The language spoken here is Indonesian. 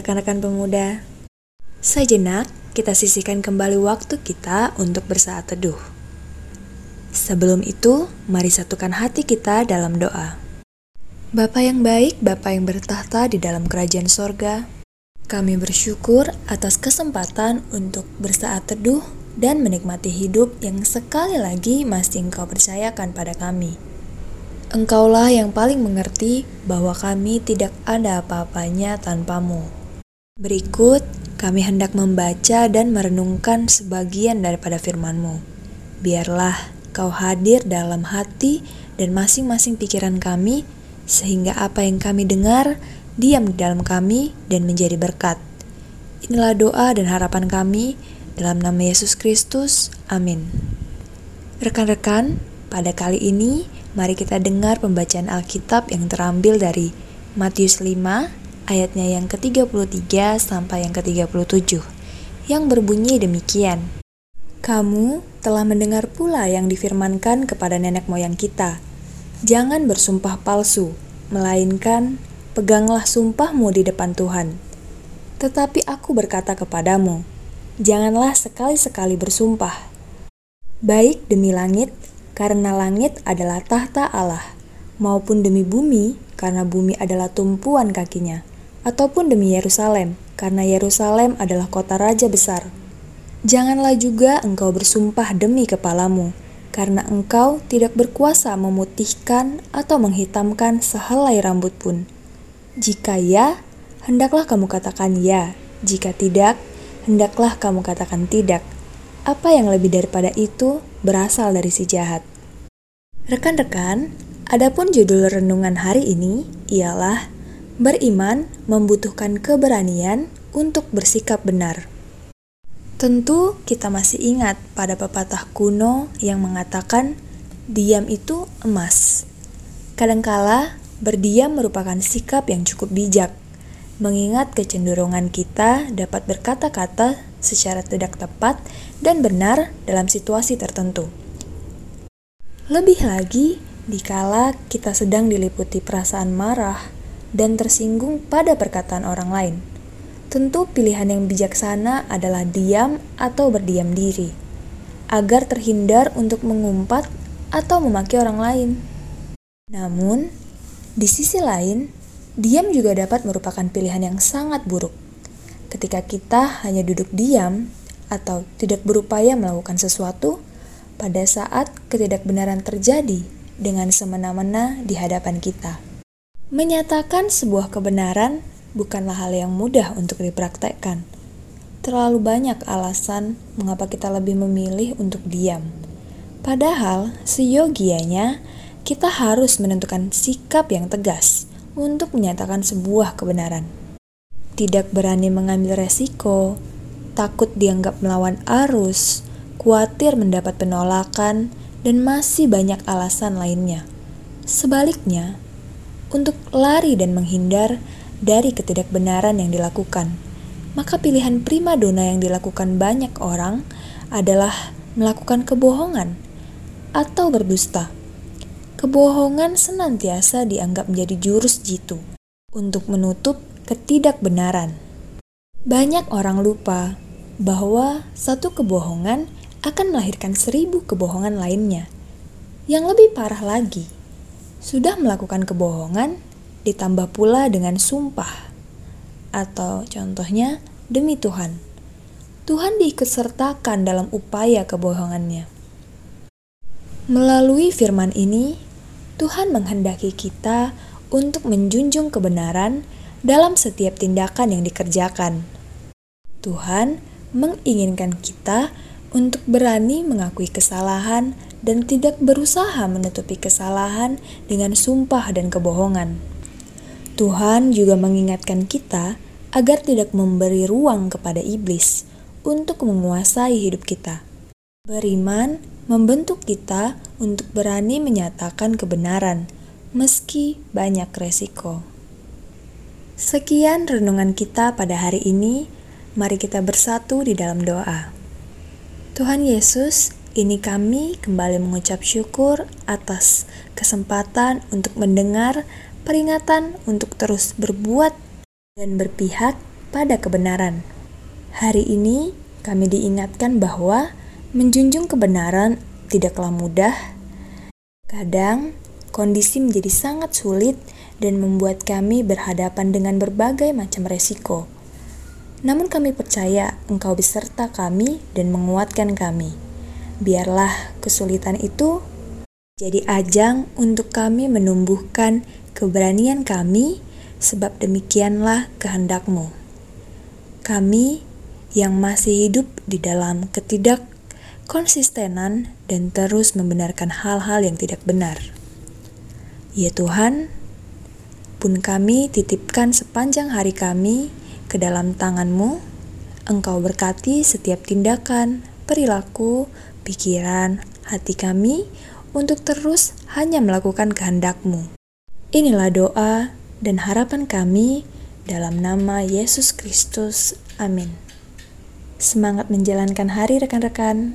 Rekan-rekan pemuda. Sejenak, kita sisihkan kembali waktu kita untuk bersaat teduh. Sebelum itu, mari satukan hati kita dalam doa. Bapa yang baik, Bapa yang bertahta di dalam kerajaan sorga, kami bersyukur atas kesempatan untuk bersaat teduh dan menikmati hidup yang sekali lagi masih Engkau percayakan pada kami. Engkaulah yang paling mengerti bahwa kami tidak ada apa-apanya tanpamu. Berikut, kami hendak membaca dan merenungkan sebagian daripada firman-Mu. Biarlah Kau hadir dalam hati dan masing-masing pikiran kami, sehingga apa yang kami dengar diam di dalam kami dan menjadi berkat. Inilah doa dan harapan kami dalam nama Yesus Kristus. Amin. Rekan-rekan, pada kali ini Mari kita dengar pembacaan Alkitab yang terambil dari Matius 5 ayatnya yang ke-33 sampai yang ke-37 yang berbunyi demikian. Kamu telah mendengar pula yang difirmankan kepada nenek moyang kita. Jangan bersumpah palsu, melainkan peganglah sumpahmu di depan Tuhan. Tetapi aku berkata kepadamu, janganlah sekali-sekali bersumpah. Baik demi langit karena langit adalah tahta Allah, maupun demi bumi, karena bumi adalah tumpuan kakinya, ataupun demi Yerusalem, karena Yerusalem adalah kota raja besar. Janganlah juga engkau bersumpah demi kepalamu, karena engkau tidak berkuasa memutihkan atau menghitamkan sehelai rambut pun. Jika ya, hendaklah kamu katakan ya, jika tidak, hendaklah kamu katakan tidak. Apa yang lebih daripada itu berasal dari si jahat. Rekan-rekan, adapun judul renungan hari ini ialah Beriman membutuhkan keberanian untuk bersikap benar. Tentu kita masih ingat pada pepatah kuno yang mengatakan diam itu emas. Kadangkala berdiam merupakan sikap yang cukup bijak, mengingat kecenderungan kita dapat berkata-kata secara tidak tepat dan benar dalam situasi tertentu. Lebih lagi, dikala kita sedang diliputi perasaan marah dan tersinggung pada perkataan orang lain. Tentu pilihan yang bijaksana adalah diam atau berdiam diri, agar terhindar untuk mengumpat atau memaki orang lain. Namun, di sisi lain, diam juga dapat merupakan pilihan yang sangat buruk. Ketika kita hanya duduk diam atau tidak berupaya melakukan sesuatu, pada saat ketidakbenaran terjadi dengan semena-mena di hadapan kita. Menyatakan sebuah kebenaran bukanlah hal yang mudah untuk dipraktekkan. Terlalu banyak alasan mengapa kita lebih memilih untuk diam. Padahal, seyogianya kita harus menentukan sikap yang tegas untuk menyatakan sebuah kebenaran. Tidak berani mengambil resiko, takut dianggap melawan arus, khawatir mendapat penolakan, dan masih banyak alasan lainnya. Sebaliknya, untuk lari dan menghindar dari ketidakbenaran yang dilakukan, maka pilihan prima dona yang dilakukan banyak orang adalah melakukan kebohongan atau berdusta. Kebohongan senantiasa dianggap menjadi jurus jitu untuk menutup ketidakbenaran. Banyak orang lupa bahwa satu kebohongan akan melahirkan seribu kebohongan lainnya. Yang lebih parah lagi, sudah melakukan kebohongan ditambah pula dengan sumpah. Atau contohnya, demi Tuhan. Tuhan diikutsertakan dalam upaya kebohongannya. Melalui firman ini, Tuhan menghendaki kita untuk menjunjung kebenaran dalam setiap tindakan yang dikerjakan. Tuhan menginginkan kita untuk berani mengakui kesalahan dan tidak berusaha menutupi kesalahan dengan sumpah dan kebohongan. Tuhan juga mengingatkan kita agar tidak memberi ruang kepada iblis untuk menguasai hidup kita. Beriman membentuk kita untuk berani menyatakan kebenaran, meski banyak resiko. Sekian renungan kita pada hari ini. Mari kita bersatu di dalam doa. Tuhan Yesus, ini kami kembali mengucap syukur atas kesempatan untuk mendengar peringatan untuk terus berbuat dan berpihak pada kebenaran. Hari ini kami diingatkan bahwa menjunjung kebenaran tidaklah mudah. Kadang kondisi menjadi sangat sulit dan membuat kami berhadapan dengan berbagai macam resiko. Namun kami percaya Engkau beserta kami dan menguatkan kami. Biarlah kesulitan itu jadi ajang untuk kami menumbuhkan keberanian kami, sebab demikianlah kehendakmu. Kami yang masih hidup di dalam ketidak konsistenan dan terus membenarkan hal-hal yang tidak benar. Ya Tuhan, pun kami titipkan sepanjang hari kami ke dalam tanganmu, Engkau berkati setiap tindakan, perilaku, pikiran, hati kami untuk terus hanya melakukan kehendak-Mu. Inilah doa dan harapan kami dalam nama Yesus Kristus. Amin. Semangat menjalankan hari rekan-rekan.